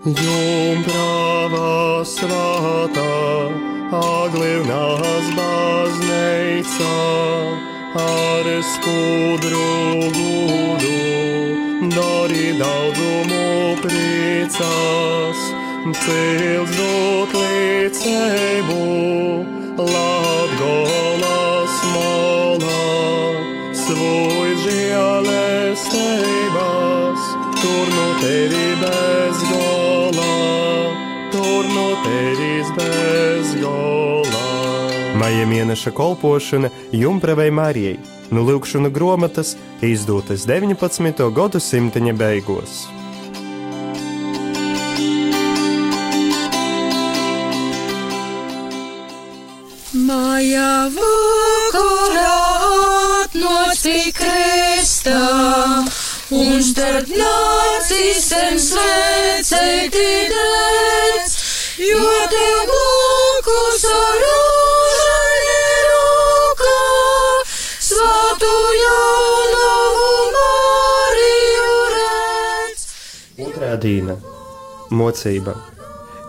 Jumprava svētā, aglivnās bazneica, ar skudru gudu, dori daudzumu priecās, cils dot līdzēbu, Latgolas molā, svoj žēlestības, tur no tevi bez gola, tur no tevis bez gola. Maija mēneša kolpošana Jumpravai Marijai, nu lūkšana gromatas izdotas 19. gadsimta beigās. Maja vakarā atnāci kristā, un starp nācīsiem svēcēti dēc, jo tev blakus ar rožaņa rokā, svātu Jānavu Mariju redz. Otrā dīna - mocība.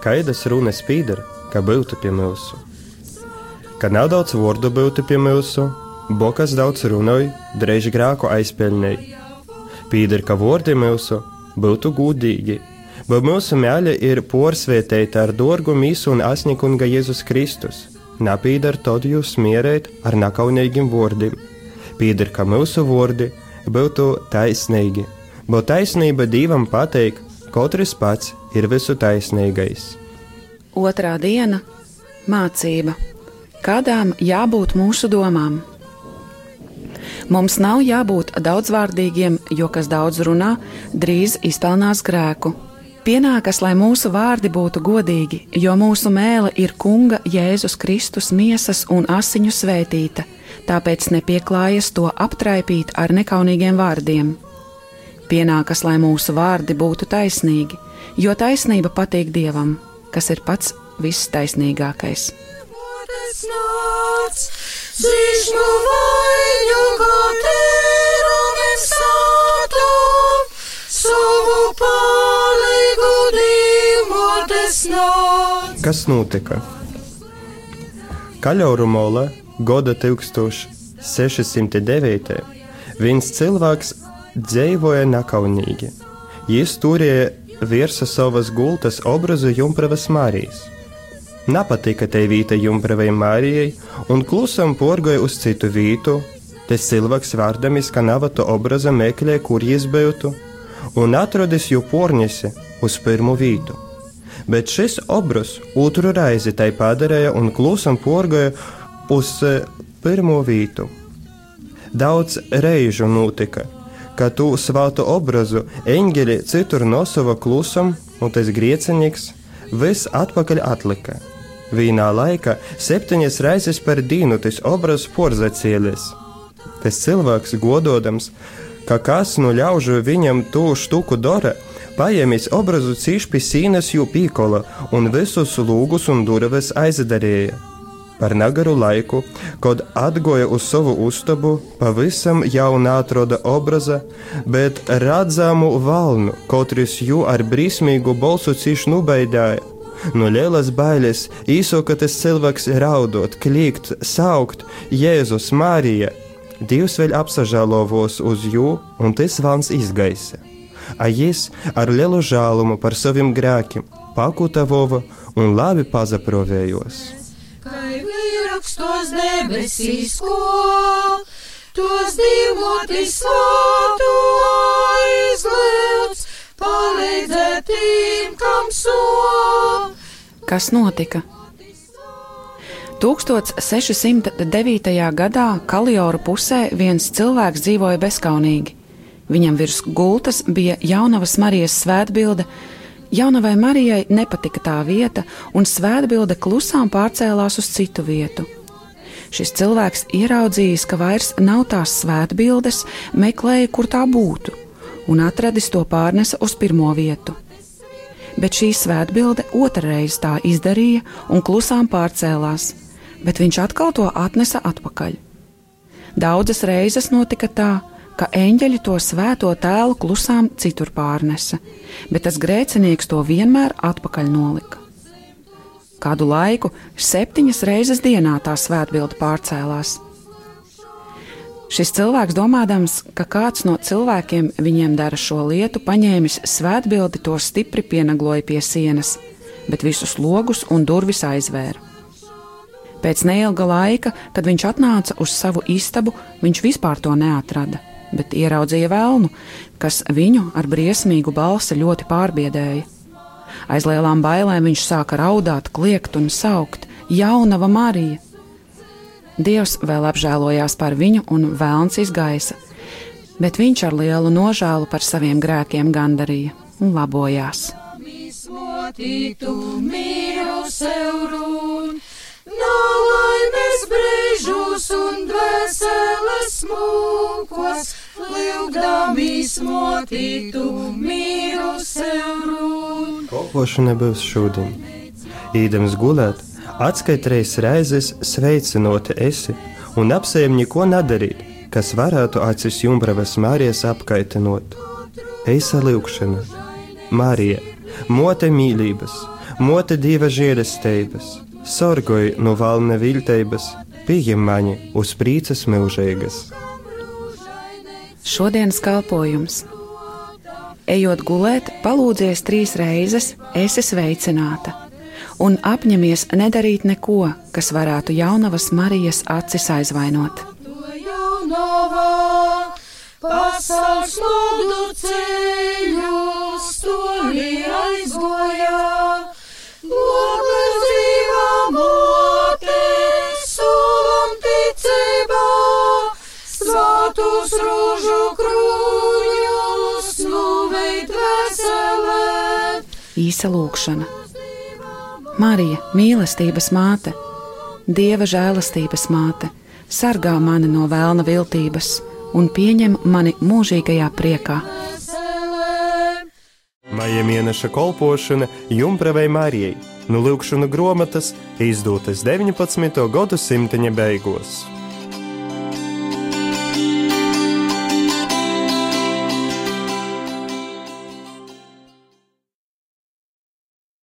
Kaidas runas pīdara, ka būtu pie mūsu. Kad nav daudz vārdu būtu pie mūsu, bokas daudz runāja, drēž grāku aizpelnēja. Pīdara, ka vārdi mūsu būtu gudīgi, bet mūsu mēļa ir porsvietēta ar dārgu mīsu un asņikunga Jēzus Kristus. Napīdara tad jūs smierēt ar nakaunīgiem vārdiem. Pīdara, ka mūsu vārdi būtu taisnīgi, bet taisnība divam pateikt, katrs pats ir visu taisnīgais. Otrā diena - mācība. Kādām jābūt mūsu domām? Mums nav jābūt daudzvārdīgiem, jo kas daudz runā, drīz izpelnās grēku. Pienākas, lai mūsu vārdi būtu godīgi, jo mūsu mēlē ir Kunga Jēzus Kristus miesas un asiņu svētīta, tāpēc nepieklājas to aptraipīt ar nekaunīgiem vārdiem. Pienākas, lai mūsu vārdi būtu taisnīgi, jo taisnība patīk Dievam, kas ir pats viss taisnīgākais. Es nāc, zīšmu vaļu, Kas notika? Kaļauru mola gada 1609. viens cilvēks dzīvoja nekaunīgi. Jis turēja virsma savas gultas obrazu Jumpravas Mārijas. Nepatika tai vīta Jumpravai Mārijai un klusam porgoja uz citu vītu. Tas cilvēks vārdamis, ka navatu obraza meklē, kur jis būtu, un atradis jau porņesi uz pirmo vītu. Bet šis obraz otru reizi tai padarīja un klusam porgoja uz eh, pirmo vītu. Daudz reižu notika, ka tu svātu obrazu eņģeli citur nosava klusam, un tas griecinīgs viss atpakaļ atlika. Vienā laikā septiņas reizes par dienu tas obrazs porzacēlies. Tas cilvēks gododams, ka kas no ļaužu viņam to štuku dara, paēmis obrazu cīši pie sīnas jū pīkola un visus lūgus un durvis aizdarīja. Par nagaru laiku, kad atgoja uz savu ustabu, pavisam jauna atroda obraza, bet redzamu valnu, katrs jū ar brīsmīgu balsu cīši nubaidāja. No lielas bailes īsoka tas cilvēks raudot, kliegt, saukt Jēzus Mārija. Dievs vēl apsažālovos uz jū, un tas vans izgaisa. A jis ar lielu žālumu par saviem grēkiem pakutavova un labi pazaprovējos. Kai vierakstos debesīs ko, tos divoti svātu aizlēts, palīdzēt tiem, kam so. Kas notika? 1609. gadā Kalioru pusē viens cilvēks dzīvoja bezskaunīgi. Viņam virs gultas bija jaunavas Marijas svētbilde. Jaunavai Marijai nepatika tā vieta, un svētbilde klusām pārcēlās uz citu vietu. Šis cilvēks ieraudzījis, ka vairs nav tās svētbildes, meklēja, kur tā būtu, un atradis to pārnesa uz pirmo vietu bet šī svētbilde otrreiz tā izdarīja un klusām pārcēlās, bet viņš atkal to atnesa atpakaļ. Daudzas reizes notika tā, ka eņģeļi to svēto tēlu klusām citur pārnesa, bet tas grēcinieks to vienmēr atpakaļ nolika. Kādu laiku septiņas reizes dienā tā svētbilde pārcēlās. Šis cilvēks, domādams, ka kāds no cilvēkiem viņiem dara šo lietu, paņēmis svētbildi, to stipri pienagloja pie sienas, bet visus logus un durvis aizvēra. Pēc neilga laika, kad viņš atnāca uz savu istabu, viņš vispār to neatrada, bet ieraudzīja vēlnu, kas viņu ar briesmīgu balsi ļoti pārbiedēja. Aiz lielām bailēm viņš sāka raudāt, kliegt un saukt: Jaunava Marija! Dievs vēl apžēlojās par viņu un vēlns izgaisa, bet viņš ar lielu nožēlu par saviem grēkiem gandarīja un labojās. Mismotītu mīru sev run, nav laimes brīžus un dvēseles smotītu run. Kopošana būs šodien. Īdams gulēt, atskaitreiz reizes sveicinot esi un apsējam neko nedarīt, kas varētu acis jumbravas Mārijas apkaitinot. Eisa lūkšana, Mārija, mote mīlības, mote dieva žēlestības, sorgoju no valna viltības, pieņem mani uz prīces mūžīgas. Šodienas kalpojums. Ejot gulēt, palūdzies trīs reizes, esi sveicināta, un apņemies nedarīt neko, kas varētu jaunavas Marijas acis aizvainot. Jaunavā pasaules lūgdu ceļus, Īsa lūkšana. Marija, mīlestības māte, Dieva žēlastības māte, sargā mani no vēlna viltības un pieņem mani mūžīgajā priekā. Maija mēneša kolpošana Jumpravai Marijai no Lūkšana grāmatas izdotas 19. gadsimta beigās.